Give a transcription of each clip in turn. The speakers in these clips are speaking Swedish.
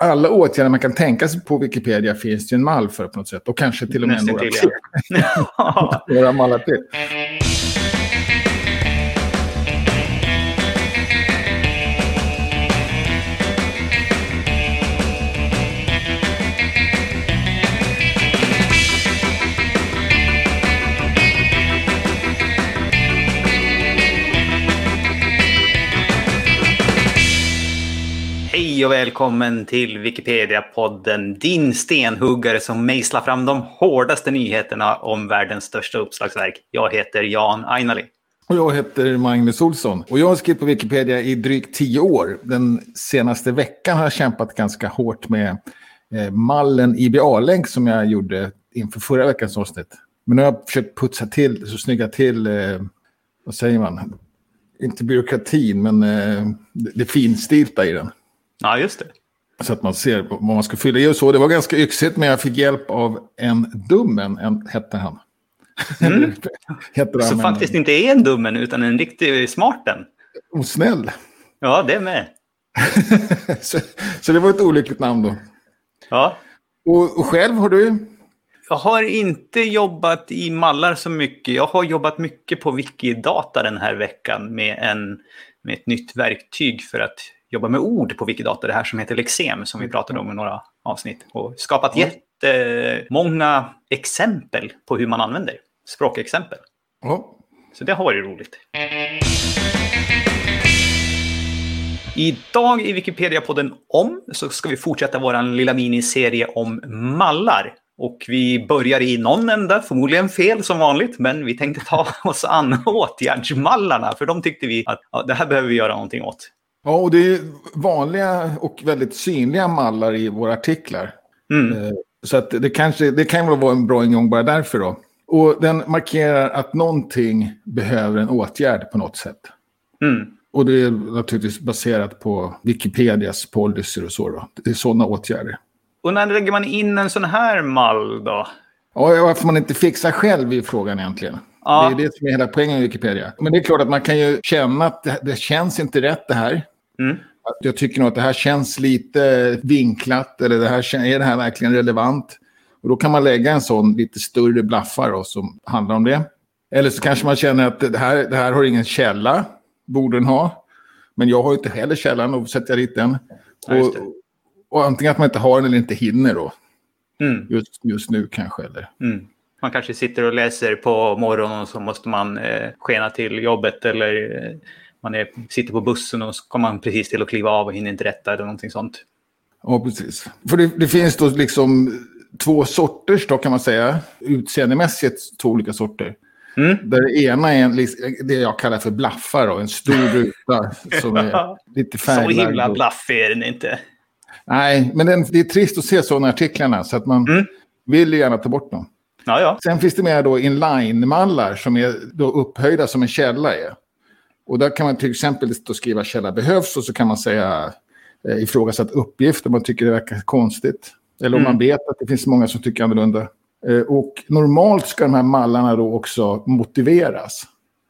alla åtgärder man kan tänka sig på Wikipedia finns det en mall för på något sätt. Och kanske till och med Nästan några till, till. ja. några mallar till. Hej och välkommen till Wikipedia-podden. Din stenhuggare som mejslar fram de hårdaste nyheterna om världens största uppslagsverk. Jag heter Jan Ainali. Och jag heter Magnus Olsson. Och jag har skrivit på Wikipedia i drygt tio år. Den senaste veckan har jag kämpat ganska hårt med eh, mallen IBA-länk som jag gjorde inför förra veckans avsnitt. Men nu har jag försökt putsa till, så snygga till, eh, vad säger man? Inte byråkratin, men eh, det, det finstilta i den. Ja, just det. Så att man ser vad man ska fylla i och så. Det var ganska yxigt, men jag fick hjälp av en dummen, en, hette han. Mm. Han, Så faktiskt inte är en dummen utan en riktig smarten. Och snäll. Ja, det med. så, så det var ett olyckligt namn då. Ja. Och, och själv har du? Jag har inte jobbat i mallar så mycket. Jag har jobbat mycket på Wikidata den här veckan med, en, med ett nytt verktyg för att jobba med ord på Wikidata. Det här som heter Lexem som vi pratade om i några avsnitt. Och skapat Ja. jättemånga exempel på hur man använder. Språkexempel. Ja. Så det har varit roligt. Idag i Wikipedia-podden om så ska vi fortsätta vår lilla miniserie om mallar. Och vi börjar i någon ända, förmodligen fel som vanligt, men vi tänkte ta oss an åtgärdsmallarna, för de tyckte vi att ja, det här behöver vi göra någonting åt. Ja, och det är vanliga och väldigt synliga mallar i våra artiklar. Mm. Eh, Så att det, kanske, det kan väl vara en bra ingång bara därför då. Och den markerar att någonting behöver en åtgärd på något sätt. Mm. Och det är naturligtvis baserat på Wikipedias policyer och så då. Det är sådana åtgärder. Och när lägger man in en sån här mall då? Ja, varför man inte fixar själv är frågan egentligen. Ja. Det är det som är hela poängen med Wikipedia. Men det är klart att man kan ju känna att det, det känns inte rätt det här. Mm. Jag tycker nog att det här känns lite vinklat eller det här, är det här verkligen relevant? Och då kan man lägga en sån lite större blaffar då, som handlar om det. Eller så kanske man känner att det här, det här har ingen källa, borde den ha. Men jag har ju inte heller källan, och sätter jag dit den. Och, och antingen att man inte har den eller inte hinner då. Mm. Just, just nu kanske. Eller. Mm. Man kanske sitter och läser på morgonen och så måste man eh, skena till jobbet eller eh, man är, sitter på bussen och så kommer man precis till att kliva av och hinner inte rätta eller någonting sånt. Ja, precis. För det, det finns då liksom två sorters då kan man säga. Utseendemässigt två olika sorter. Mm. Där det ena är en, det jag kallar för blaffar då. En stor ruta som är lite Så färglagd. himla och- blaffig är den inte. Nej, men den, det är trist att se sådana artiklarna. Så att man Mm. vill ju gärna ta bort dem. Ja, ja. Sen finns det mer då inline-mallar som är då upphöjda som en källa är. Och där kan man till exempel skriva källa behövs och så kan man säga eh, ifrågasatt uppgift om man tycker det verkar konstigt. Eller om Mm. man vet att det finns många som tycker annorlunda. Eh, och normalt ska de här mallarna då också motiveras.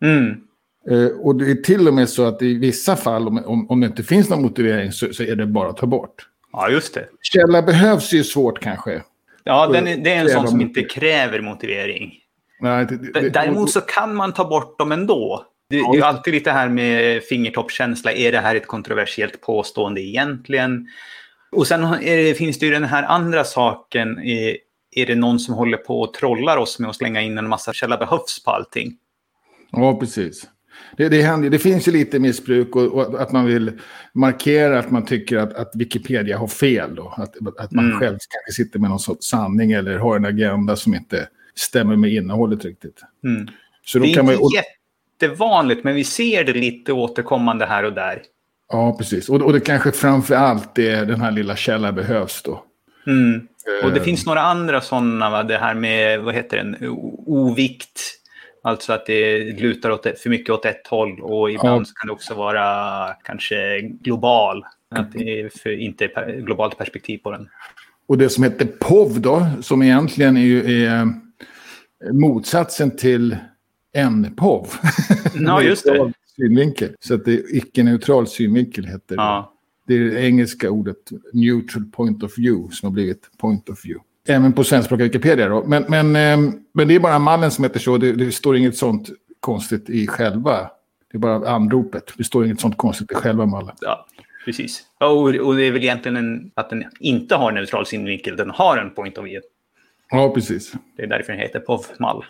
Mm. Eh, och det är till och med så att i vissa fall, om, om, om det inte finns någon motivering, så, så är det bara att ta bort. ja just det. Källa behövs ju svårt kanske. Ja, den är, det är en sån som inte kräver motivering. Nej, det, det, Däremot så kan man ta bort dem ändå. Det, det är ju alltid lite här med fingertoppskänsla. Är det här ett kontroversiellt påstående egentligen? Och sen det, finns det ju den här andra saken. Är, är det någon som håller på och trollar oss med att slänga in en massa källa behövs på allting? Ja, precis. Det, det, händer, det finns ju lite missbruk och, och att man vill markera att man tycker att, att Wikipedia har fel. Då. Att, att man Mm. själv kanske sitter med någon sorts sanning eller har en agenda som inte stämmer med innehållet riktigt. Mm. Så då Det är kan man, inte och, jättevanligt, men vi ser det lite återkommande här och där. ja, precis. Och, och det kanske framför allt är den här lilla källan behövs då. Mm. Och det Eh, finns några andra sådana, va? det här med, vad heter den, ovikt. Alltså att det lutar åt ett, för mycket åt ett håll och ibland Ja. kan det också vara kanske global. Att det är för, inte per, globalt perspektiv på den. Och det som heter POV då, som egentligen är, är motsatsen till NPOV. Ja, just det. Synvinkel. Så att det är icke-neutral synvinkel heter det. Ja. Det är det engelska ordet neutral point of view som har blivit point of view. Även på svenskspråkiga Wikipedia då. Men, men, eh, men det är bara mallen som heter så. Det, det står inget sånt konstigt i själva. Det är bara anropet. Det står inget sånt konstigt i själva mallen. Ja, precis. Och, och det är väl egentligen en, att den inte har neutral synvinkel. Den har en point of view. Ja, precis. Det är därför den heter POV-mall.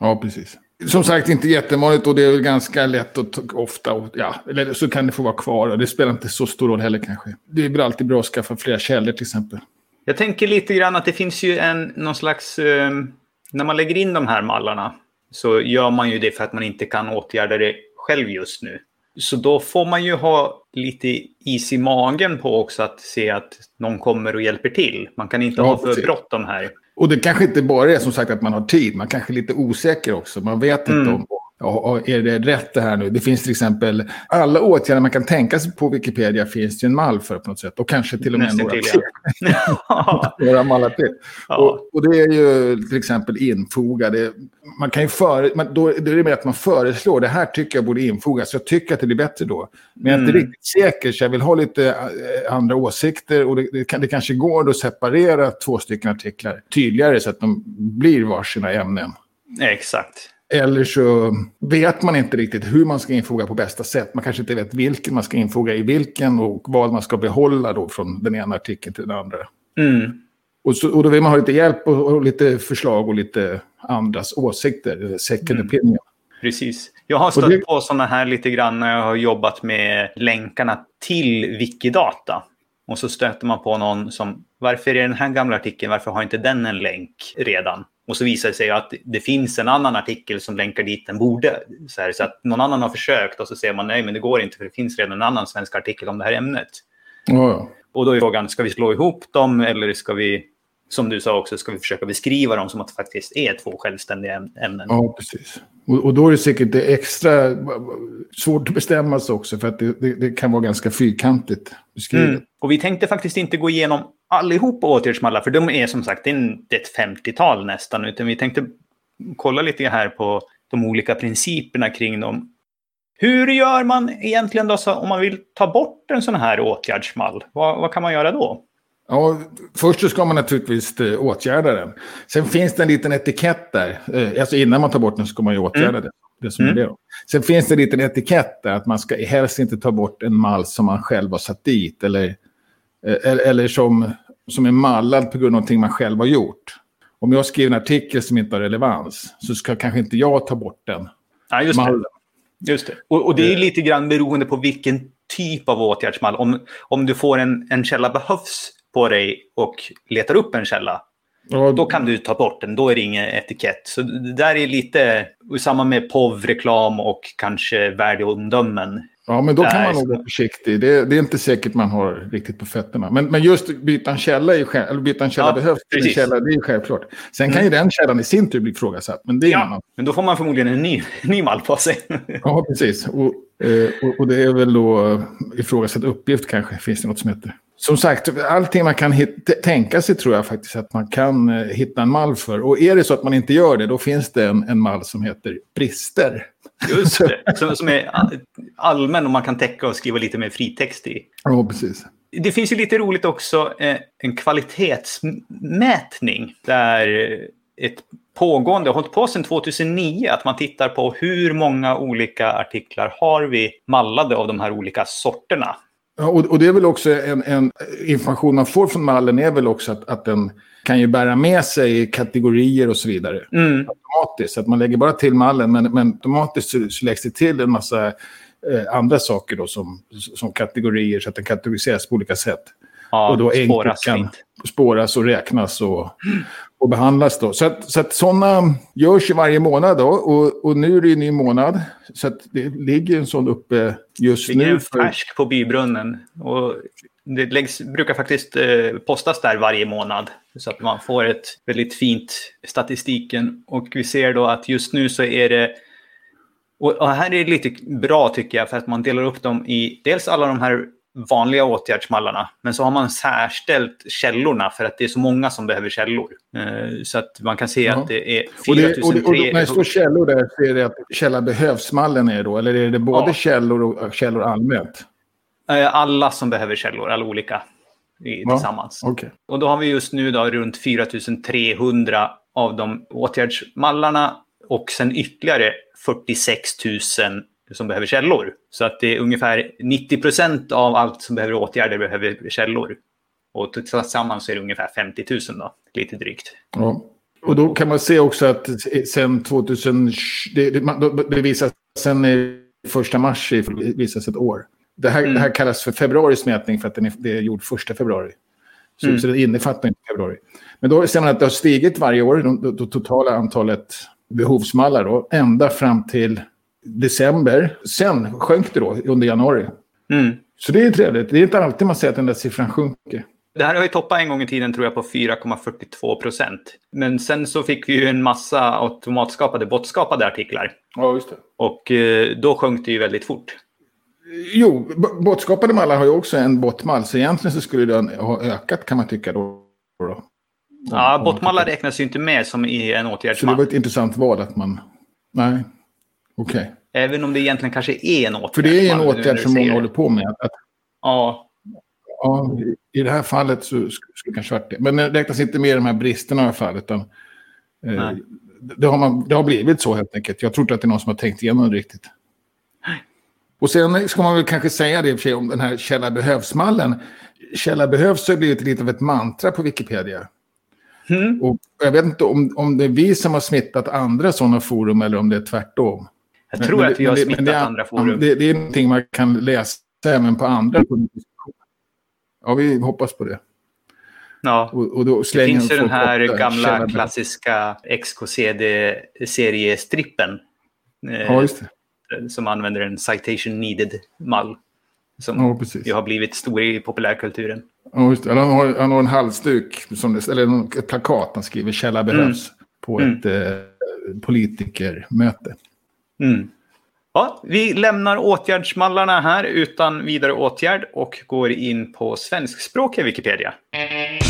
Ja, precis. Som sagt, inte jättevanligt och det är väl ganska lätt och ofta. Och, ja, eller så kan det få vara kvar och det spelar inte så stor roll heller kanske. Det är väl alltid bra att skaffa flera källor till exempel. Jag tänker lite grann att det finns ju en, någon slags... Eh, när man lägger in de här mallarna så gör man ju det för att man inte kan åtgärda det själv just nu. Så då får man ju ha lite is i magen på också att se att någon kommer och hjälper till. Man kan inte ja, ha för bråttom här. Och det kanske inte bara är som sagt att man har tid, man kanske är lite osäker också. Man vet mm. inte om Ja, är det rätt det här nu? Det finns till exempel alla åtgärder man kan tänka sig på Wikipedia finns det en mall för på något sätt. Och kanske till och med några till. Några mallar till. Ja. Och, och, det är ju till exempel infogade. Man kan ju före, man, då, då är det mer att man föreslår det här tycker jag borde infogas. Jag tycker att det blir bättre då. Men jag är inte mm. riktigt säker så jag vill ha lite äh, andra åsikter. Och det, det, kan, det kanske går att separera två stycken artiklar tydligare så att de blir varsina ämnen. Exakt. Eller så vet man inte riktigt hur man ska infoga på bästa sätt. Man kanske inte vet vilken man ska infoga i vilken och vad man ska behålla då från den ena artikeln till den andra. Mm. Och, så, och då vill man ha lite hjälp och, och lite förslag och lite andras åsikter, second mm. opinion. Precis. Jag har stött det... på sådana här lite grann när jag har jobbat med länkarna till Wikidata. Och så stöter man på någon som, varför är den här gamla artikeln, varför har inte den en länk redan? Och så visar det sig att det finns en annan artikel som länkar dit den borde. Så, här, så att någon annan har försökt och så säger man nej, men det går inte för det finns redan en annan svensk artikel om det här ämnet. Oh. Och då är frågan, ska vi slå ihop dem eller ska vi, som du sa också, ska vi försöka beskriva dem som att det faktiskt är två självständiga ämnen? Ja, precis. Och, och då är det säkert det extra svårt att bestämma sig också för att det, det, det kan vara ganska fyrkantigt beskrivet. Mm. Och vi tänkte faktiskt inte gå igenom allihopa åtgärdsmallar, för de är som sagt det är ett 50-tal nästan, utan vi tänkte kolla lite här på de olika principerna kring dem. Hur gör man egentligen då så, om man vill ta bort en sån här åtgärdsmall? Vad, vad kan man göra då? Ja, först så ska man naturligtvis eh, åtgärda den. Sen finns det en liten etikett där. Eh, alltså innan man tar bort den ska man ju åtgärda mm. det. det, som mm. är det Sen finns det en liten etikett där att man ska helst inte ta bort en mall som man själv har satt dit. Eller Eh, eller, eller som, som är mallad på grund av någonting man själv har gjort. Om jag skriver en artikel som inte har relevans så ska kanske inte jag ta bort den. Ja, just mallen. det. Just det. Och, och, det är lite grann beroende på vilken typ av åtgärdsmall. Om, om du får en, en källa behövs på dig och letar upp en källa, ja, då kan du ta bort den. Då är det ingen etikett. Så det där är lite samma med POV, reklam och kanske värdeomdömen. Ja, men då kan man nog vara försiktig. Det, det, är inte säkert man har riktigt på fötterna. Men, men just byta en källa, är, eller byta en källa ja, behövs till en källa, det är självklart. Sen mm. kan ju den källan i sin tur bli ifrågasatt. Men, det är ja, annan. men då får man förmodligen en ny, ny mall på sig. ja, precis. Och, eh, och, och, det är väl då ifrågasatt uppgift kanske, finns det något som heter. Som sagt, allting man kan hitta, tänka sig tror jag faktiskt att man kan eh, hitta en mall för. Och är det så att man inte gör det, då finns det en, en mall som heter brister. Just det, som, som är allmän och man kan täcka och skriva lite mer fritext i. Ja, precis. Det finns ju lite roligt också, eh, en kvalitetsmätning där ett pågående, hållit på sedan 2009, att man tittar på hur många olika artiklar har vi mallade av de här olika sorterna. Ja, och, och det är väl också en, en, information man får från mallen är väl också att, att den kan ju bära med sig kategorier och så vidare. Mm. Automatiskt, att man lägger bara till mallen men, men automatiskt så, så läggs det till en massa eh, andra saker då som, som kategorier så att den kategoriseras på olika sätt. Ja, och då spåras kan fint. spåras och räknas och, och behandlas. Då. Så, att, så att sådana görs ju varje månad då. Och, och nu är det ju en ny månad. Så att det ligger en sån uppe just nu. Det ligger en färsk på bybrunnen. Och det läggs, brukar faktiskt eh, postas där varje månad. Så att man får ett väldigt fint statistiken. Och vi ser då att just nu så är det och här är det lite bra tycker jag för att man delar upp dem i dels alla de här vanliga åtgärdsmallarna. Men så har man särställt källorna för att det är så många som behöver källor. Eh, så att man kan se ja. att det är 4003... Och, det, och, och när det står källor där så är det att källa behövs-mallen är då? Eller är det både ja. källor och källor allmänt? Eh, alla som behöver källor, alla olika i, Ja, tillsammans. Okej. Och då har vi just nu då runt 4300 av de åtgärdsmallarna och sen ytterligare 46 000 som behöver källor. Så att det är ungefär 90 procent av allt som behöver åtgärder behöver källor. Och tillsammans är det ungefär 50 000 då, lite drygt. Ja. Och då kan man se också att sen 2000, det, det, visas sen första mars i- visas ett år. Det här, Mm. det här kallas för februaris mätning för att den är, det är gjord första februari. Så, Mm. så det innefattar inte februari. Men då ser man att det har stigit varje år, det totala antalet behovsmallar då, ända fram till december. Sen sjönk det då under januari. Mm. Så det är trevligt. Det är inte alltid man ser att den där siffran sjunker. Det här har ju toppat en gång i tiden tror jag på 4,42 procent. Men sen så fick vi ju en massa automatskapade, botskapade artiklar. Ja, just det. Och eh, då sjönk det ju väldigt fort. Jo, b- båtskapade mallar har ju också en bottmall, så egentligen så skulle den ha ökat kan man tycka då. då. Ja, bottmallar räknas ju inte med som i en Så det åtgärdsmall. var ett intressant val att man... Nej, okej. Även om det egentligen kanske är en åtgärd. För det är en åtgärd som många håller på med. Att, Ja, ja, I det här fallet så sk- skulle kanske varit det. Men det räknas inte med de här bristerna i alla fall. Utan, eh, Nej. det, har man, det har blivit så helt enkelt. Jag tror inte att det är någon som har tänkt igenom det riktigt. Och sen ska man väl kanske säga det i och för sig om den här källa behövs-mallen. Källa behövs har blivit lite av ett mantra på Wikipedia. Mm. Och jag vet inte om, om det är vi som har smittat andra sådana forum eller om det är tvärtom. Jag tror Men att vi har smittat det är- andra forum. Det, det är någonting man kan läsa även på andra. Ja, vi hoppas på det. Ja. Och, och då Det finns ju den här eh, gamla källa- klassiska XKCD-seriestrippen. eh, Ja, just det. som använder en citation needed-mall. Som Ja, precis. ju har blivit stor i populärkulturen. Ja, just det. Han, har, han har en halsduk, som det, eller ett plakat han skriver källa behövs på Mm. ett eh, politikermöte. Mm. Ja, vi lämnar åtgärdsmallarna här utan vidare åtgärd och går in på svenskspråkiga Wikipedia. Mm.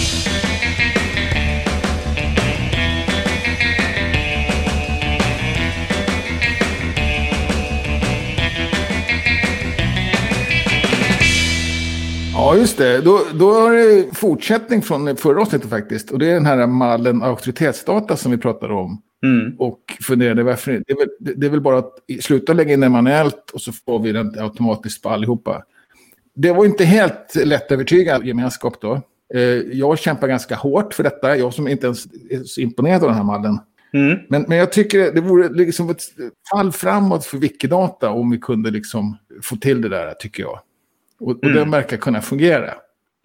Just det. Då, då har det fortsättning från förra avsnittet faktiskt. Och det är den här mallen auktoritetsdata som vi pratade om. Mm. Och funderade varför det är, väl, det är väl bara att sluta lägga in den manuellt och så får vi den automatiskt på allihopa. Det var inte helt lättövertygad gemenskap då. Eh, Jag kämpar ganska hårt för detta, jag som inte ens är så imponerad av den här mallen. Mm. Men, men jag tycker det vore liksom ett fall framåt för Wikidata om vi kunde liksom få till det där, tycker jag. Och, och Mm. den verkar kunna fungera.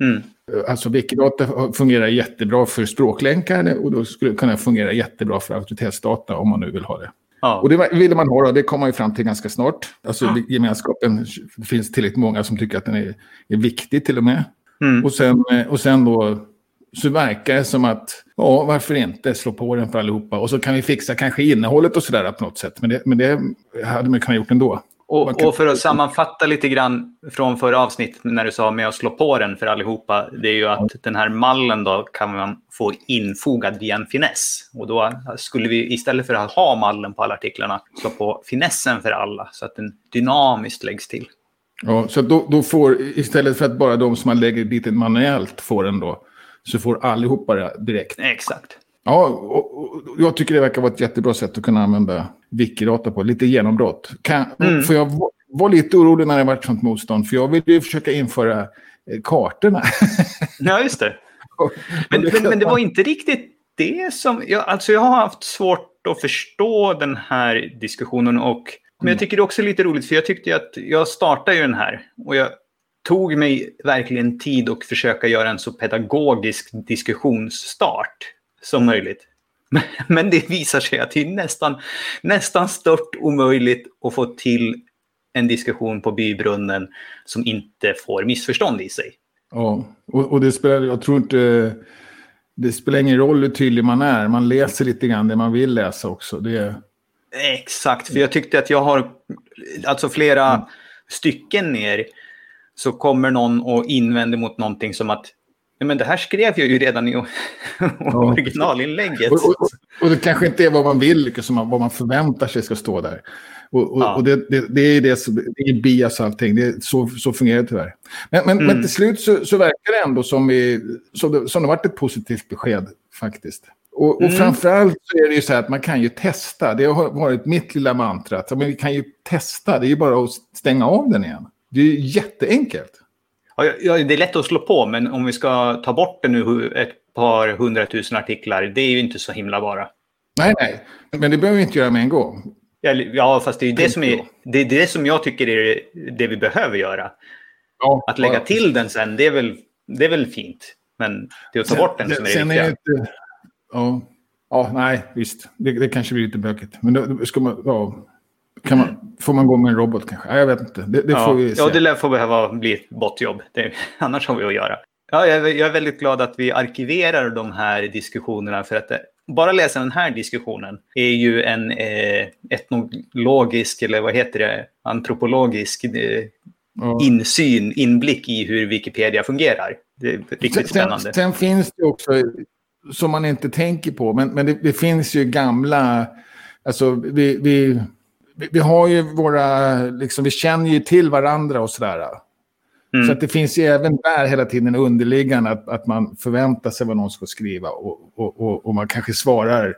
Mm. Alltså Wikidata fungerar jättebra för språklänkar och då skulle det kunna fungera jättebra för auktoritetsdata om man nu vill ha det. Ja. Och det ville man ha och det kom man ju fram till ganska snart. Alltså gemenskapen, det finns tillräckligt många som tycker att den är, är viktig till och med. Mm. Och sen, eh, och sen då så verkar det som att, ja varför inte slå på den för allihopa. Och så kan vi fixa kanske innehållet och sådär på något sätt. Men det, men det hade man kunnat gjort ändå. Och, kan- och för att sammanfatta lite grann från förra avsnittet när du sa med att slå på den för allihopa. Det är ju att den här mallen då kan man få infogad via en finess. Och då skulle vi istället för att ha mallen på alla artiklarna slå på finessen för alla så att den dynamiskt läggs till. Ja, så då, då får, istället för att bara de som man lägger dit manuellt får den då, så får allihopa det direkt. Exakt. Ja, och, och, jag tycker det verkar vara ett jättebra sätt att kunna använda Wikidata på. Lite genombrott. Kan, Mm. För jag var, var lite orolig när det var ett sånt motstånd, för jag ville ju försöka införa eh, kartorna. Ja, just det. Men, men, men det var inte riktigt det som... Jag, alltså jag har haft svårt att förstå den här diskussionen. Och, men jag tycker det är också lite roligt, för jag tyckte att jag startade ju den här. Och jag tog mig verkligen tid att försöka göra en så pedagogisk diskussionsstart som möjligt. Men- det visar sig att det är nästan, nästan stört omöjligt att få till en diskussion på bybrunnen som inte får missförstånd i sig. Ja, och, och det spelar, jag tror inte, det spelar ingen roll hur tydlig man är. Man läser lite grann det man vill läsa också. Det, Exakt, för jag tyckte att jag har, alltså flera stycken ner, så kommer någon och invänder mot någonting som att "Ja, men det här skrev jag ju redan i originalinlägget. och, och, och det kanske inte är vad man vill, liksom, vad man förväntar sig ska stå där. Och, och, ja. och det, det, det, är det som det är bias allting. Det så, så fungerar det tyvärr. Men, men, mm. men till slut så, så, verkar det ändå som, vi, som, det, som det varit ett positivt besked faktiskt. Och, och mm. framförallt så är det ju så här att man kan ju testa. Det har varit mitt lilla mantra. Att, men vi kan ju testa. Det är ju bara att stänga av den igen. Det är ju jätteenkelt. Ja, det är lätt att slå på, men om vi ska ta bort det nu ett par hundratusen artiklar, det är ju inte så himla bara. Nej, nej. Men det behöver vi inte göra med en gång. Ja, fast det är det som, är, det, är det som jag tycker är det vi behöver göra. Ja, att lägga till den sen, det är, väl, det är väl fint. Men det är att ta bort den som är det viktiga. Är inte, ja, ja, nej, visst. Det, det kanske blir lite bökigt. Men då ska man, ja, kan man, får man gå med en robot kanske? Nej, jag vet inte. Det, det ja, får vi se. Ja, det lär få behöva bli ett bottjobb. Det, annars har vi att göra. Ja, jag, jag, är väldigt glad att vi arkiverar de här diskussionerna. För att det, bara läsa den här diskussionen är ju en eh, etnologisk, eller vad heter det, antropologisk eh, ja. insyn, inblick i hur Wikipedia fungerar. Det är riktigt sen, spännande. Sen finns det också, som man inte tänker på, men, men det, det finns ju gamla, alltså vi, vi, vi har ju våra, liksom, vi känner ju till varandra och sådär. Mm. Så att det finns ju även där hela tiden underliggande att, att man förväntar sig vad någon ska skriva och, och, och, och man kanske svarar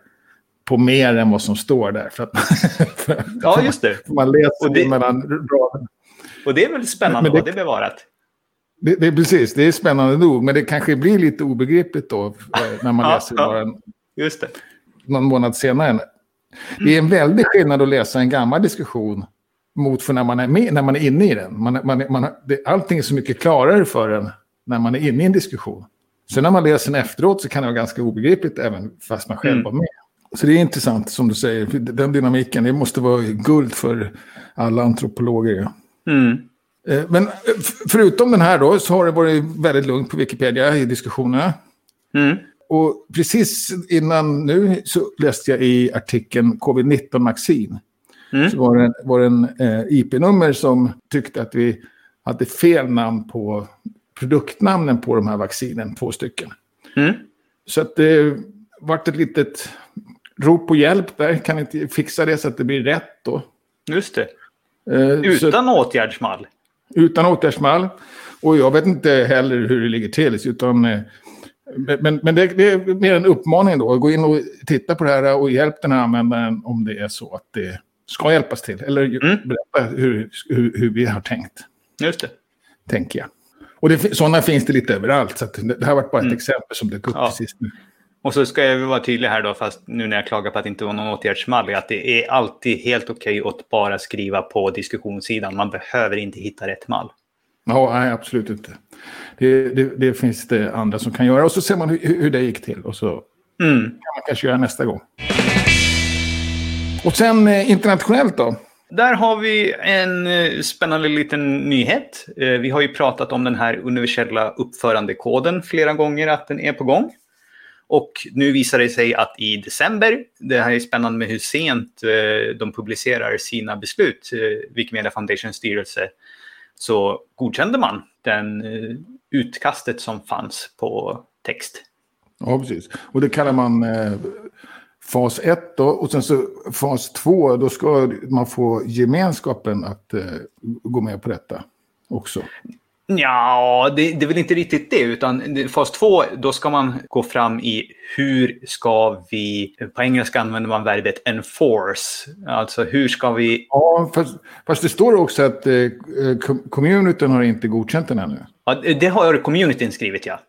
på mer än vad som står där. För att, ja, just det. man läser och det, mellan raderna. Och det är väl spännande att det, det är bevarat? Det, det, är precis, det är spännande nog, men det kanske blir lite obegripligt då eh, när man läser ja, bara en, just det. någon månad senare. Det är en väldig skillnad att läsa en gammal diskussion mot för när man är, med, när man är inne i den. Man, man, man, det, allting är så mycket klarare för en när man är inne i en diskussion. Sen när man läser den efteråt så kan det vara ganska obegripligt även fast man själv mm. var med. Så det är intressant som du säger, den dynamiken, det måste vara guld för alla antropologer. Mm. Eh, men förutom den här då så har det varit väldigt lugnt på Wikipedia i diskussionerna. Mm. Och precis innan nu så läste jag i artikeln Covid-19 Maxin. Mm. Så var det, var det en eh, IP-nummer som tyckte att vi hade fel namn på produktnamnen på de här vaccinen, två stycken. Mm. Så att det vart ett litet rop på hjälp där. Kan inte fixa det så att det blir rätt då. Just det. Eh, utan så, åtgärdsmall? Utan åtgärdsmall. Och jag vet inte heller hur det ligger till. Utan, eh, men, men det, det, är mer en uppmaning då. Gå in och titta på det här och hjälp den här användaren om det är så att det ska hjälpas till. Eller mm. berätta hur, hur, hur, vi har tänkt. Just det. Tänker jag. Och det, sådana finns det lite överallt. Så det, här var bara ett mm. exempel som dök upp ja. precis nu. Och så ska jag vara tydlig här då, fast nu när jag klagar på att det inte var någon åtgärdsmall, att det är alltid helt okej okay att bara skriva på diskussionssidan. Man behöver inte hitta rätt mall. Ja, nej, absolut inte. Det, det, det, finns det andra som kan göra. Och så ser man hur, hur det gick till. Och så mm. kan man kanske göra nästa gång. Och sen eh, internationellt då? Där har vi en eh, spännande liten nyhet. Eh, vi har ju pratat om den här universella uppförandekoden flera gånger, att den är på gång. Och nu visar det sig att i december, det här är spännande med hur sent de publicerar sina beslut, Wikimedia Foundations styrelse, så godkände man den eh, utkastet som fanns på text. Ja, precis. Och det kallar man eh, fas 1 då, och sen så fas 2, då ska man få gemenskapen att eh, gå med på detta också. Ja, det, det är väl inte riktigt det, utan fas 2, då ska man gå fram i hur ska vi, på engelska använder man verbet enforce, alltså hur ska vi... Ja, fast, fast det står också att eh, communityn har inte godkänt den ännu. Ja, det har communityn skrivit, ja.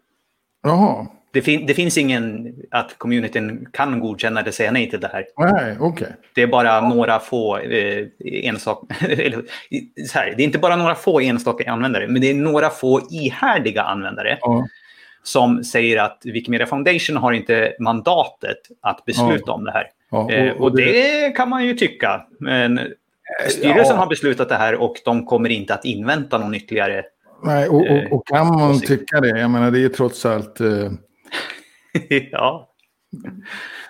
Jaha. Det, fin det, finns ingen att communityn kan godkänna eller säga nej till det här. Nej, okay. Det är bara några få eh, enstaka... så här, det är inte bara några få enstaka användare, men det är några få ihärdiga användare. Ja. Som säger att Wikimedia Foundation har inte mandatet att besluta ja. om det här. Ja, och, eh, och, det... det... kan man ju tycka. Men styrelsen har beslutat det här och de kommer inte att invänta någon ytterligare Nej, och, och, och, kan man eh, tycka det, jag menar det är trots allt eh, ja.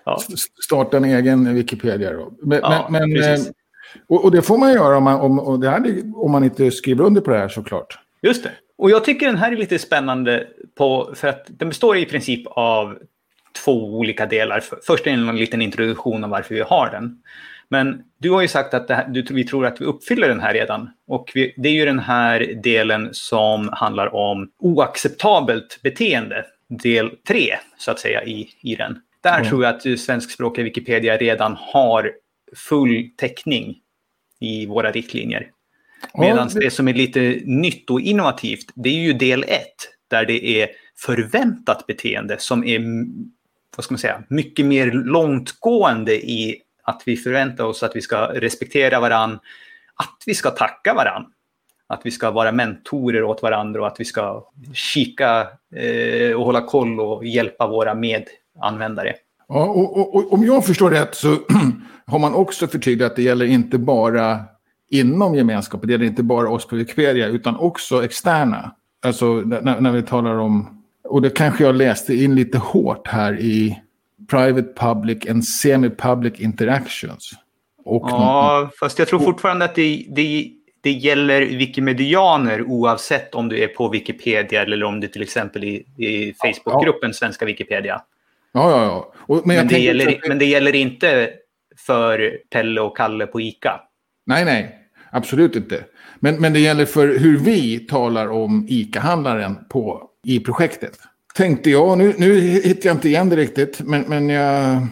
ja. Starta en egen Wikipedia då. Men, ja, men, eh, och, och, det får man göra om man, om, det hade, om man inte skriver under på det här såklart. Just det. Och jag tycker den här är lite spännande på, för att den består i princip av två olika delar. Först är en liten introduktion av varför vi har den. Men du har ju sagt att här, du, vi tror att vi uppfyller den här redan. Och vi, det är ju den här delen som handlar om oacceptabelt beteende. Del 3, så att säga, i, i den. Där mm. tror jag att svenskspråkiga Wikipedia redan har full täckning i våra riktlinjer. Medan det... det som är lite nytt och innovativt, det är ju del 1, där det är förväntat beteende som är vad ska man säga, mycket mer långtgående i att vi förväntar oss att vi ska respektera varann, att vi ska tacka varann, att vi ska vara mentorer åt varandra och att vi ska kika eh, och hålla koll och hjälpa våra medanvändare. Ja, och, och, och, om jag förstår rätt så har man också förtydligat att det gäller inte bara inom gemenskapen, det gäller inte bara oss på Wikipedia utan också externa. Alltså när, när vi talar om, och det kanske jag läste in lite hårt här i private public and semi-public interactions. Och ja, någon... fast jag tror fortfarande att det, det, det gäller wikimedianer oavsett om du är på Wikipedia eller om du till exempel i, i Facebookgruppen. Svenska Wikipedia. Ja, ja, ja. Och, men, men, det gäller, att... men det gäller inte för Pelle och Kalle på ICA. Nej, nej. Absolut inte. Men, men det gäller för hur vi talar om ICA-handlaren på, i projektet tänkte jag, nu, nu hittar jag inte igen det riktigt, men, men jag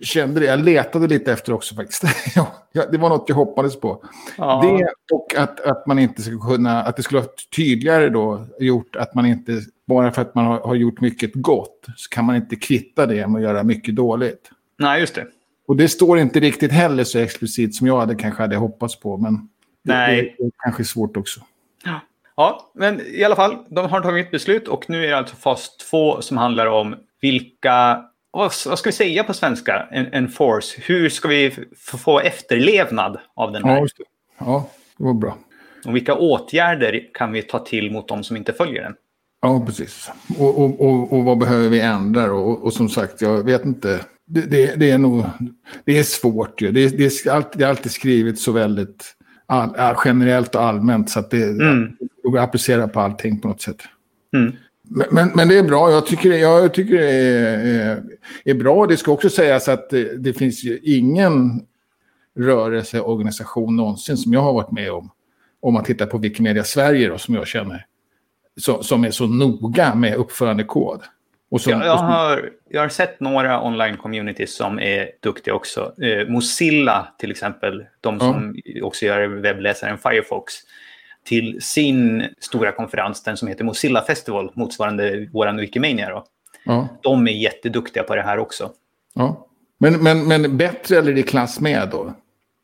kände det. Jag letade lite efter också faktiskt. ja, det var något jag hoppades på. Ja. Det och att, att man inte skulle kunna, att det skulle vara tydligare då gjort att man inte, bara för att man har, har gjort mycket gott, så kan man inte kvitta det med att göra mycket dåligt. Nej, just det. Och det står inte riktigt heller så explicit som jag hade kanske hade hoppats på, men Nej. det, det är kanske svårt också. Ja. Ja, men i alla fall, de har tagit beslut och nu är det alltså fas 2 som handlar om vilka, vad, ska vi säga på svenska, en, en force, hur ska vi få efterlevnad av den här? Ja, det. ja, det var bra. Och vilka åtgärder kan vi ta till mot de som inte följer den? Ja, precis. Och, och, och, och vad behöver vi ändra? Och, och som sagt, jag vet inte. Det, det, det är nog det är svårt. Ju. Det, det, är alltid, det är alltid skrivit så väldigt all, generellt och allmänt. Så att det, mm går att applicera på allting på något sätt. Mm. Men, men, det är bra. Jag tycker, jag tycker det är, är, är bra. Det ska också sägas att det, det finns ju ingen rörelseorganisation någonsin som jag har varit med om. Om man tittar på Wikimedia Sverige då, som jag känner. Så, som är så noga med uppförandekod. Som, ja, jag, har, jag har sett några online-communities som är duktiga också. Eh, Mozilla till exempel, de som ja. också gör webbläsaren Firefox till sin stora konferens, den som heter Mozilla Festival, motsvarande våran Wikimania. Då. Ja. De är jätteduktiga på det här också. Ja. Men, men, men bättre eller i klass med då?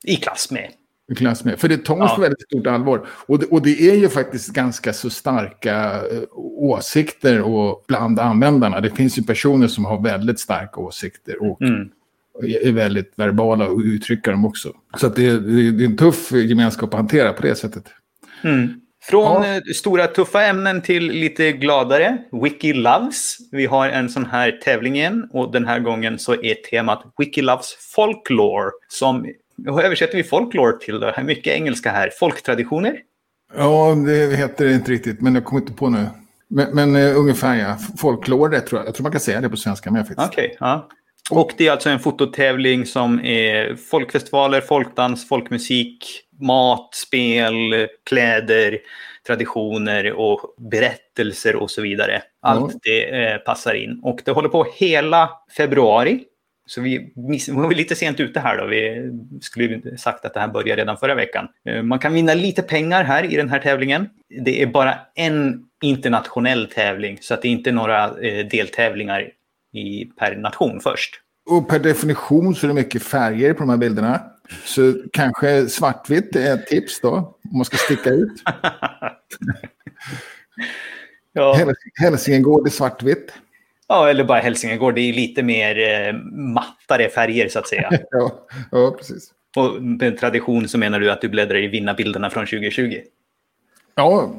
I klass med. I klass med. För det tas ja. väldigt stort allvar. Och det, och det är ju faktiskt ganska så starka uh, åsikter och bland användarna. Det finns ju personer som har väldigt starka åsikter och mm. är väldigt verbala och uttrycker dem också. Så det, är en tuff gemenskap att hantera på det sättet. Mm. Från ja. Eh, stora tuffa ämnen till lite gladare. Wiki Loves. Vi har en sån här tävling igen och den här gången så är temat Wiki Loves Folklore. Som, hur översätter vi folklore till? Är mycket engelska här. Folktraditioner? Ja, det heter det inte riktigt, men jag kommer inte på nu. Men, men uh, ungefär ja. Folklore, tror jag. Jag tror man kan säga det på svenska med faktiskt. Okej, okay, ja. Och det är alltså en fototävling som är folkfestivaler, folkdans, folkmusik, mat, spel, kläder, traditioner och berättelser och så vidare. Allt mm. det eh, passar in. Och det håller på hela februari. Så vi, vi var lite sent ute här då. Vi skulle sagt att det här började redan förra veckan. Eh, man kan vinna lite pengar här i den här tävlingen. Det är bara en internationell tävling så att det är inte några eh, deltävlingar i, per nation först. Och per definition så är det mycket färger på de här bilderna. Så kanske svartvitt är ett tips då, om man ska sticka ut. ja. Hälsingegård i svartvitt. Ja, eller bara Hälsingegård. Det är lite mer eh, mattare färger så att säga. ja, ja, precis. Och med tradition så menar du att du bläddrar i vinnarbilderna från 2020? Ja,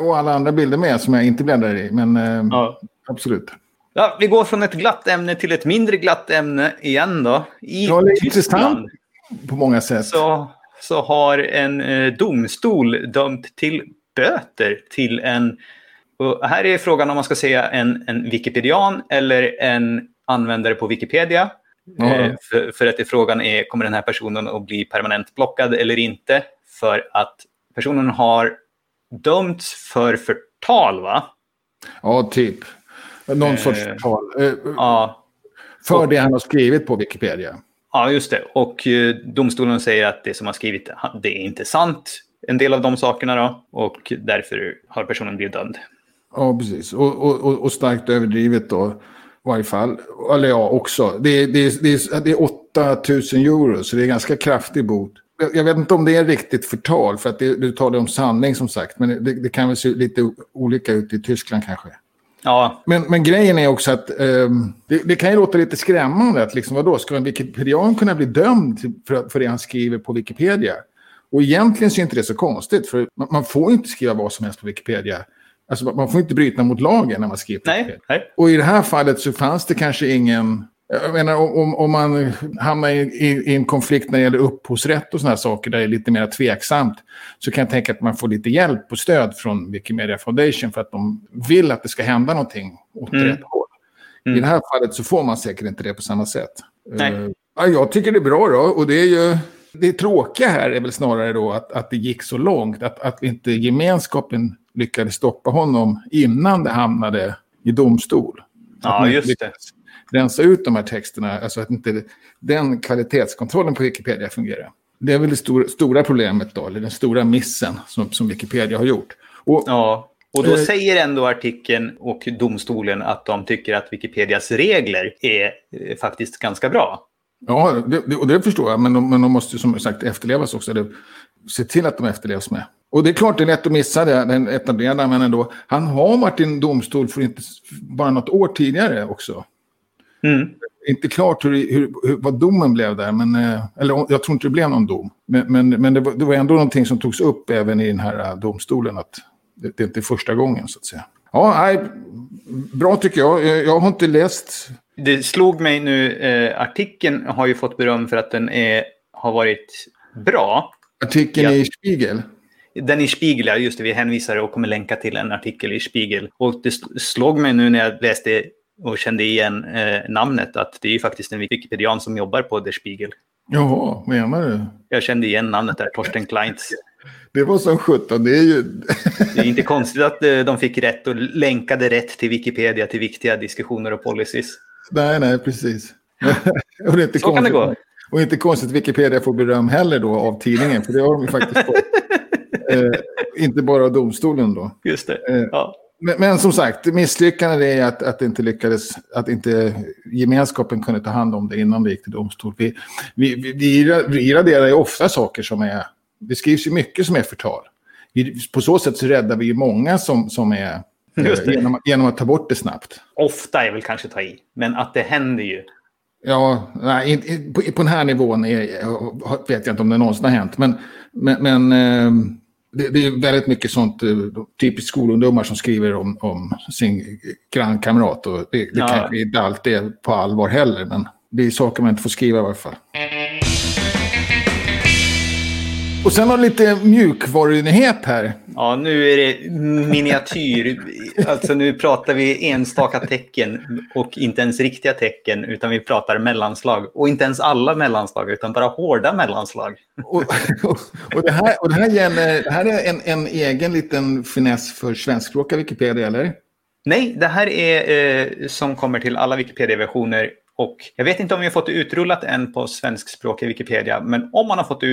och alla andra bilder med som jag inte bläddrar i. Men eh, ja. absolut. Ja, vi går från ett glatt ämne till ett mindre glatt ämne igen då. I ja, det är intressant på många sätt. Så, så har en eh, domstol dömt till böter till en... Och här är frågan om man ska säga en, en Wikipedian eller en användare på Wikipedia. Mm. För, för, att frågan är, kommer den här personen att bli permanent blockad eller inte? För att personen har dömts för förtal, va? Ja, typ. Någon eh, sorts förtal. Eh, ja. För det han har skrivit på Wikipedia. Ja, just det. Och eh, domstolen säger att det som har skrivit, det är inte sant. En del av de sakerna då. Och därför har personen blivit dömd. Ja, precis. Och, och, och starkt överdrivet då. I varje fall. Eller ja, också. Det, det, det, det är 8000 euro, så det är ganska kraftig bot. Jag vet inte om det är riktigt förtal, för att det, du talar om sanning som sagt. Men det, det kan väl se lite olika ut i Tyskland kanske. Ja. Men, men grejen är också att um, det, det, kan ju låta lite skrämmande. Att liksom, vadå, ska en Wikipedian kunna bli dömd för, för det han skriver på Wikipedia? Och egentligen så är inte det så konstigt. För man, man får inte skriva vad som helst på Wikipedia. Alltså, man får inte bryta mot lagen när man skriver nej. Nej. Och i det här fallet så fanns det kanske ingen jag menar, om, om man hamnar i, i, i, en konflikt när det gäller upphovsrätt och sådana saker där det är lite mer tveksamt så kan jag tänka att man får lite hjälp och stöd från Wikimedia Foundation för att de vill att det ska hända någonting åt mm. rätt håll. Mm. I det här fallet så får man säkert inte det på samma sätt. Nej. Uh, ja, jag tycker det är bra då och det är ju... Det tråkiga här är väl snarare då att, att det gick så långt. Att, att inte gemenskapen lyckades stoppa honom innan det hamnade i domstol. Ja, just det rensa ut de här texterna, alltså att inte den kvalitetskontrollen på Wikipedia fungerar. Det är väl det stor, stora problemet då, eller den stora missen som, som Wikipedia har gjort. Och, ja, och då eh, säger ändå artikeln och domstolen att de tycker att Wikipedias regler är eh, faktiskt ganska bra. Ja, det, och det förstår jag, men de, men de måste som sagt efterlevas också. Eller, se till att de efterlevs med. Och det är klart det är lätt att missa det, den etablerade, men ändå. Han har varit i en domstol för inte bara något år tidigare också. Mm. Inte klart hur, hur, hur, vad domen blev där, men, eh, eller jag tror inte det blev någon dom. Men, men, men det, var, det, var, ändå någonting som togs upp även i den här eh, domstolen, att det, det är inte första gången så att säga. Ja, nej, bra tycker jag. Jag har inte läst... Det slog mig nu, eh, artikeln har ju fått beröm för att den är, har varit bra. Artikeln ja. i Spiegel? Den i Spiegel, ja just det. Vi hänvisar och kommer länka till en artikel i Spiegel. Och det slog mig nu när jag läste och kände igen eh, namnet att det är ju faktiskt en Wikipedian som jobbar på Der Spiegel. Jaha, menar du? Jag kände igen namnet där, Torsten Kleintz. Det var som sjutton, det är ju... det är inte konstigt att eh, de fick rätt och länkade rätt till Wikipedia till viktiga diskussioner och policies. Nej, nej, precis. och det är inte Så kan det gå. Och inte konstigt att Wikipedia får beröm heller då av tidningen, för det har de ju faktiskt fått. eh, inte bara av domstolen då. Just det. Eh, ja. Men, men, som sagt, misslyckandet är att, att inte lyckades, att inte gemenskapen kunde ta hand om det innan det gick till domstol. Vi, vi, vi, vi raderar ju ofta saker som är, det skrivs ju mycket som är förtal. Vi, på så sätt så räddar vi ju många som, som är, genom, genom att ta bort det snabbt. Ofta är väl kanske ta i, men att det händer ju. Ja, nej, på, på den här nivån är, vet jag inte om det någonsin har hänt. Men, men, men eh, det, det, är väldigt mycket sånt, eh, typiskt skolungdomar som skriver om, om sin grannkamrat. Och det, det ja. kanske inte alltid är på allvar heller, men det är saker man inte får skriva i varje fall. Och sen har lite mjukvarunyhet här. Ja, nu är det miniatyr. Alltså nu pratar vi enstaka tecken och inte ens riktiga tecken, utan vi pratar mellanslag. Och inte ens alla mellanslag, utan bara hårda mellanslag. Och, och, och, det, här, och det, här, gäller, det här är en, en egen liten finess för svenskspråkiga Wikipedia, eller? Nej, det här är eh, som kommer till alla Wikipedia-versioner och jag vet inte om vi har fått det utrullat än på svenskspråkiga Wikipedia, men om man har fått det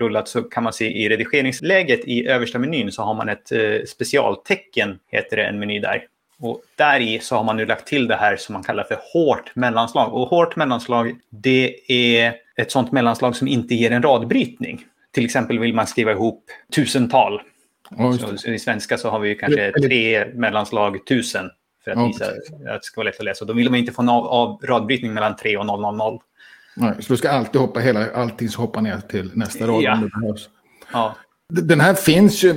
utrullat så kan man se i redigeringsläget i översta menyn så har man ett eh, specialtecken, heter det, en meny där. Och där i så har man nu lagt till det här som man kallar för hårt mellanslag. Och hårt mellanslag, det är ett sånt mellanslag som inte ger en radbrytning. Till exempel vill man skriva ihop tusental. Så I svenska så har vi kanske tre mellanslag tusen för att ja, visa att det ska vara lätt att läsa. Då vill man inte få en av, av radbrytning mellan 3 och 000. Nej, så du ska alltid hoppa hela, allting så hoppa ner till nästa rad ja. om det behövs. Ja. Den här finns ju,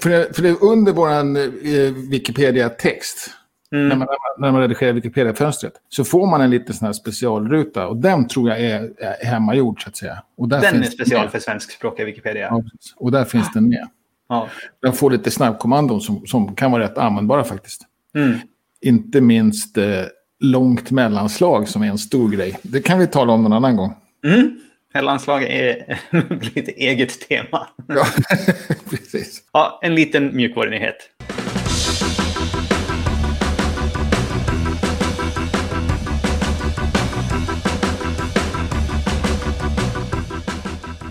för det, är under vår eh, Wikipedia-text. Mm. När, man, när man redigerar Wikipedia-fönstret. Så får man en liten sån här specialruta. Och den tror jag är, är hemmagjord så att säga. Och där den är special för svenskspråkiga Wikipedia. Ja, och där finns den med. Ja. Den får lite snabbkommandon som, som kan vara rätt användbara faktiskt. Mm. Inte minst eh, långt mellanslag som är en stor grej. Det kan vi tala om någon annan gång. Mm. Mellanslag är lite eget tema. Ja, precis. Ja, en liten mjukvarunyhet.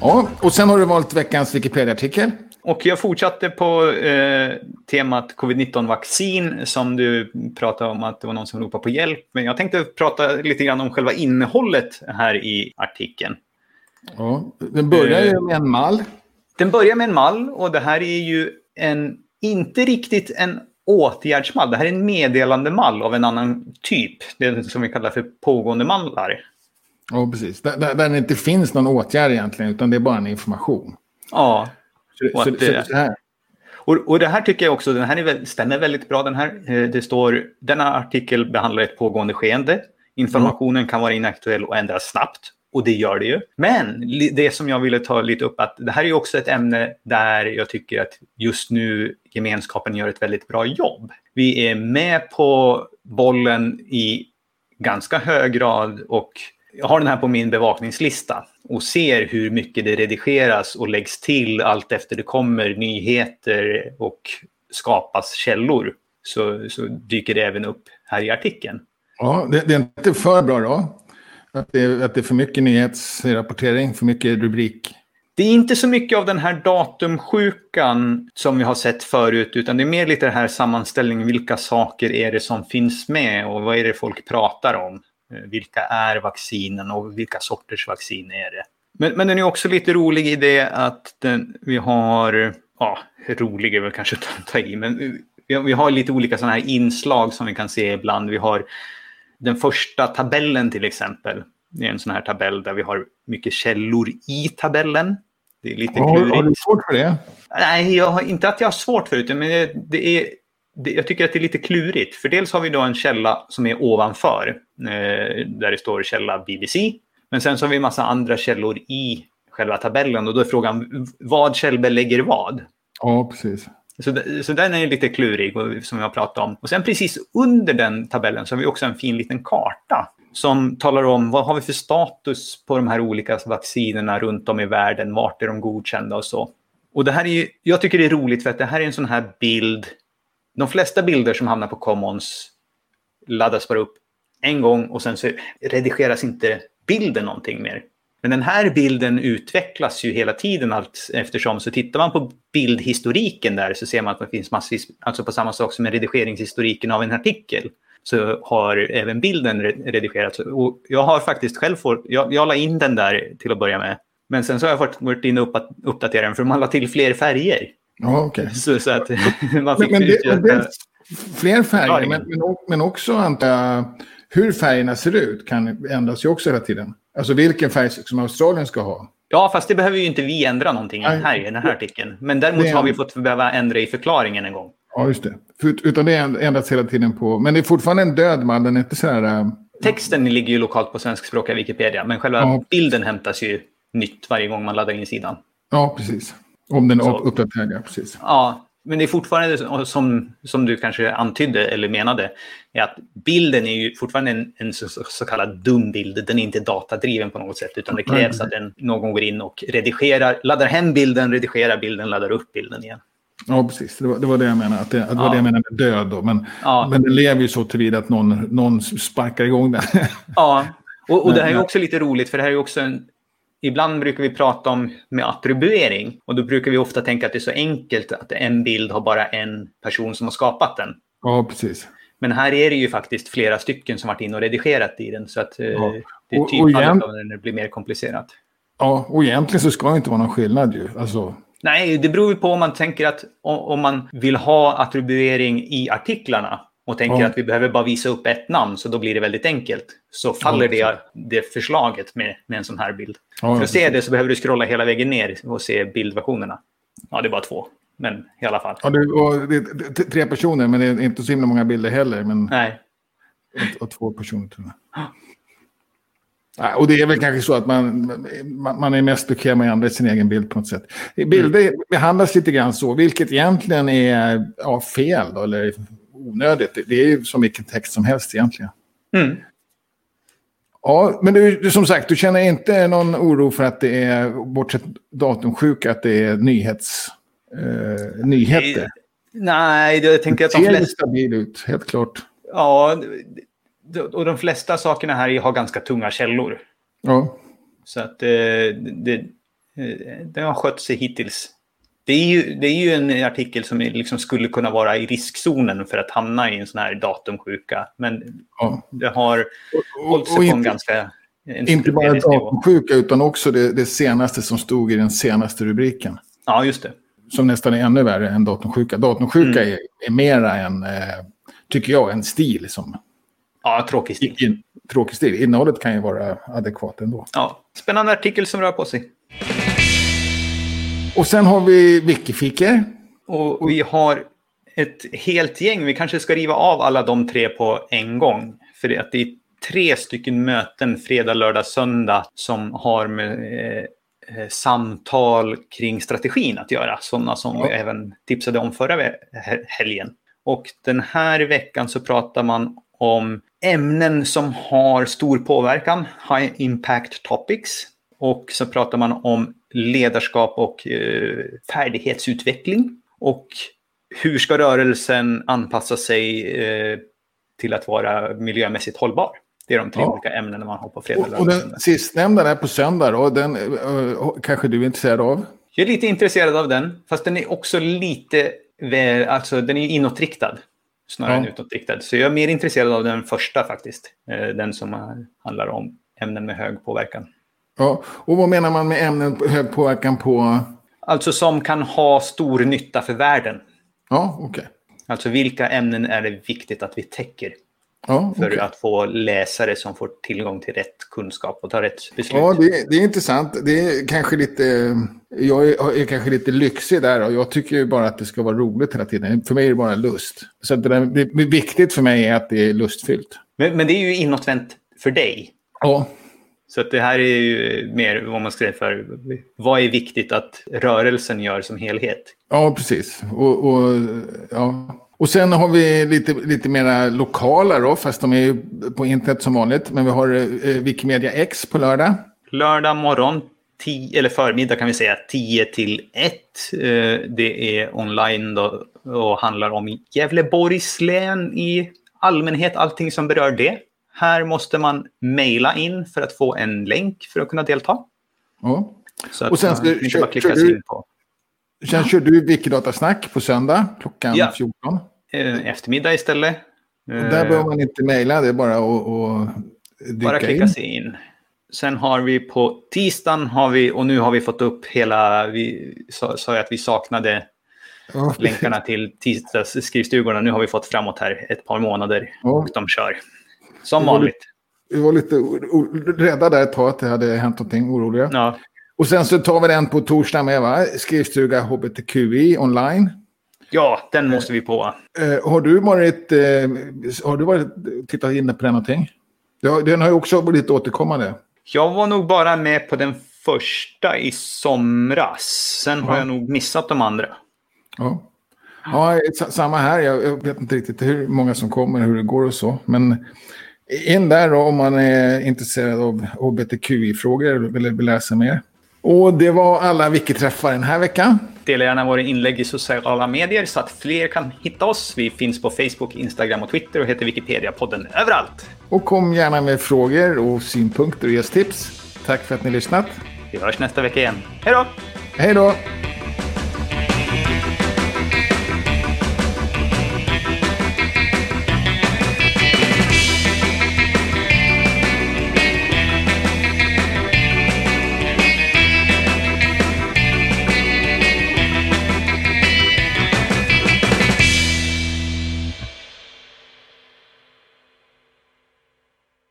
Ja, och sen har du valt veckans Wikipedia-artikel. Och jag fortsatte på eh, temat covid-19-vaccin som du pratade om att det var någon som ropade på hjälp. Men jag tänkte prata lite grann om själva innehållet här i artikeln. Ja, den börjar ju med en mall. Den börjar med en mall och det här är ju en, inte riktigt en åtgärdsmall. Det här är en meddelandemall av en annan typ. Det som vi kallar för pågående mallar. Ja, precis. Där, där, där det inte finns någon åtgärd egentligen, utan det är bara en information. Ja. Och att så, så här. Och, och det här tycker jag också, den här är stämmer väldigt bra den här. Eh, Det står, denna artikel behandlar ett pågående skeende. Informationen kan vara inaktuell och ändras snabbt. Och det gör det ju. Men det som jag ville ta lite upp att det här är ju också ett ämne där jag tycker att just nu gemenskapen gör ett väldigt bra jobb. Vi är med på bollen i ganska hög grad och jag har den här på min bevakningslista och ser hur mycket det redigeras och läggs till allt efter det kommer nyheter och skapas källor. Så, så dyker det även upp här i artikeln. Ja, det, det är inte för bra då. Att det, att det är för mycket nyhetsrapportering, för mycket rubrik. Det är inte så mycket av den här datumsjukan som vi har sett förut, utan det är mer lite den här sammanställningen. Vilka saker är det som finns med och vad är det folk pratar om? Eh, Vilka är vaccinen och vilka sorters vaccin är det? Men, men den är också lite rolig i det att den, vi har, ja, rolig är väl kanske att ta i, men vi, vi har lite olika sådana här inslag som vi kan se ibland. Vi har den första tabellen till exempel. Det är en sån här tabell där vi har mycket källor i tabellen. Det är lite Har, klurigt. har du svårt för det? Nej, jag har, inte att jag har svårt för det, men det, det är, det, jag tycker att det är lite klurigt. För dels har vi då en källa som är ovanför, eh, där det står källa BBC. Men sen så har vi en massa andra källor i själva tabellen och då är frågan vad källbelägger vad? Ja, precis. Så, så den är lite klurig, som jag pratade om. Och sen precis under den tabellen så har vi också en fin liten karta som talar om vad har vi för status på de här olika vaccinerna runt om i världen, vart är de godkända och så. Och det här är ju, jag tycker det är roligt för att det här är en sån här bild, de flesta bilder som hamnar på Commons laddas bara upp en gång och sen så redigeras inte bilden någonting mer. Men den här bilden utvecklas ju hela tiden allt eftersom. Så tittar man på bildhistoriken där så ser man att det finns massvis, alltså på samma sak som med redigeringshistoriken av en artikel, så har även bilden redigerats. Och jag har faktiskt själv fått, jag, jag la in den där till att börja med. Men sen så har jag fått, varit inne och uppdatera den för man la till fler färger. Ja, okej. Så, så att man Men, fick men, det, utgöra- men det fler färger, men, men, men också antar jag, hur färgerna ser ut kan ändras ju också hela tiden. Alltså vilken färg som Australien ska ha. Ja, fast det behöver ju inte vi ändra någonting här, i den här artikeln. Men däremot Det är- har vi fått behöva ändra i förklaringen en gång. Ja, just det. Utan det ändras hela tiden på... Men det är fortfarande en död man, den är inte så här... äh, Texten ligger ju lokalt på svenskspråkiga Wikipedia, men själva Ja. bilden hämtas ju nytt varje gång man laddar in sidan. Ja, precis. Om den är uppdaterad, ja, precis. Ja, men det är fortfarande som, som du kanske antydde eller menade, är att bilden är ju fortfarande en, en så, så kallad dum bild. Den är inte datadriven på något sätt, utan det krävs Nej. att en, någon går in och redigerar, laddar hem bilden, redigerar bilden, laddar upp bilden igen. Ja, precis. Det var det, var det jag menade. Att det, det var Ja. det jag menade med död då. Men, Ja. men den lever ju så tillvida att någon, någon sparkar igång den. Ja, och, och det här är också lite roligt för det här är också en... Ibland brukar vi prata om med attribuering och då brukar vi ofta tänka att det är så enkelt att en bild har bara en person som har skapat den. ja, precis. Men här är det ju faktiskt flera stycken som varit in och redigerat i den så att eh, Ja. det är typfallet när det blir mer komplicerat. Ja, och egentligen så ska det inte vara någon skillnad ju. Alltså, Nej, det beror ju på om man tänker att om man vill ha attribuering i artiklarna och tänker Ja. att vi behöver bara visa upp ett namn så då blir det väldigt enkelt. Så faller det, det förslaget med, med en sån här bild. ja, För att se det så behöver du scrolla hela vägen ner och se bildversionerna. Ja, det är bara två. Men i alla fall. Ja, det, och det, det, tre personer, men det är inte så himla många bilder heller. Men Nej. och, och två personer tror jag. Ja, och det är väl kanske så att man, man, är mest bekväm med att ändra sin egen bild på något sätt. Bilder behandlas lite grann så, vilket egentligen är ja, fel då, eller onödigt. Det är ju som vilken text som helst egentligen. Mm. Ja, men du, som sagt, du känner inte någon oro för att det är, bortsett datumsjuka, att det är nyhets, eh, nyheter? Nej, jag tänker att de flesta... Det ser stabil ut, helt klart. Ja, och de flesta sakerna här har ganska tunga källor. Ja. Så att eh, det, eh, det har skött sig hittills. Det är ju, det är ju en artikel som liksom skulle kunna vara i riskzonen för att hamna i en sån här datumsjuka. Men ja. det har hållit sig på en ganska... En inte bara datumsjuka utan också det, det, senaste som stod i den senaste rubriken. Ja, just det. Som nästan är ännu värre än datumsjuka. Datumsjuka mm. är, är mera en, eh, tycker jag, en stil som... Ja, tråkig stil. In, tråkig stil. Innehållet kan ju vara adekvat ändå. Ja, spännande artikel som rör på sig. Och sen har vi Wikifiker. Och vi har ett helt gäng. Vi kanske ska riva av alla de tre på en gång. För det, att det är tre stycken möten fredag, lördag, söndag som har med eh, eh samtal kring strategin att göra. Sådana som ja. vi även tipsade om förra helgen. Och den här veckan så pratar man om ämnen som har stor påverkan, high impact topics. Och så pratar man om ledarskap och eh, färdighetsutveckling. Och hur ska rörelsen anpassa sig eh, till att vara miljömässigt hållbar? Det är de tre ja. olika ämnena man har på fredag. Och, och den sistnämnda är på söndag då, den uh, kanske du är intresserad av? Jag är lite intresserad av den, fast den är också lite, alltså den är inåtriktad snarare ja. än utåtriktad. Så jag är mer intresserad av den första faktiskt, den som handlar om ämnen med hög påverkan. Ja, och vad menar man med ämnen hög påverkan på? Alltså som kan ha stor nytta för världen. Ja, okej. Okay. Alltså vilka ämnen är det viktigt att vi täcker? Ja, för att få läsare som får tillgång till rätt kunskap och ta rätt beslut. Ja, det, det är intressant. Det är kanske lite, jag är, är, kanske lite lyxig där och jag tycker ju bara att det ska vara roligt hela tiden. För mig är det bara lust. Så det, där, det är viktigt för mig är att det är lustfyllt. Men, men det är ju inåtvänt för dig. Ja. Så att det här är ju mer vad man ska för vad är viktigt att rörelsen gör som helhet. Ja, precis. Och, och, ja. och sen har vi lite, lite mera lokala då, fast de är ju på internet som vanligt. Men vi har eh, Wikimedia X på lördag. Lördag morgon, tio, eller förmiddag kan vi säga, 10 till 1. Eh, det är online då, och handlar om Gävleborgs län i allmänhet, allting som berör det. Här måste man mejla in för att få en länk för att kunna delta. Ja. Så att och sen ska, man inte bara klicka in på. Sen kör du Wikidata-snack på söndag klockan ja. 14. Eh, eftermiddag istället. Och där behöver man inte mejla, det är bara att, att Bara klicka in. sig in. Sen har vi på tisdagen, har vi, och nu har vi fått upp hela, vi sa, sa att vi saknade länkarna till tisdagsskrivstugorna. Nu har vi fått framåt här ett par månader och de kör. Som vanligt. Vi var lite rädda där ett tag att det hade hänt någonting oroliga. Ja. Och sen så tar vi den på torsdag med, va? Skrivstuga HBTQI online. Ja, den måste vi på. Eh, har du varit, eh, har du varit tittat in på den någonting? Ja, den har ju också blivit återkommande. Jag var nog bara med på den första i somras. Sen ja. har jag nog missat de andra. Ja. Ja, samma här. Jag vet inte riktigt hur många som kommer, hur det går och så. Men in där om man är intresserad av hbtqi-frågor eller vill läsa mer. Och det var alla Wiki-träffar den här veckan. Dela gärna våra inlägg i sociala medier så att fler kan hitta oss. Vi finns på Facebook, Instagram och Twitter och heter Wikipedia-podden överallt. Och kom gärna med frågor och synpunkter och gästtips. Tack för att ni lyssnat. Vi hörs nästa vecka igen. Hej då! Hej då!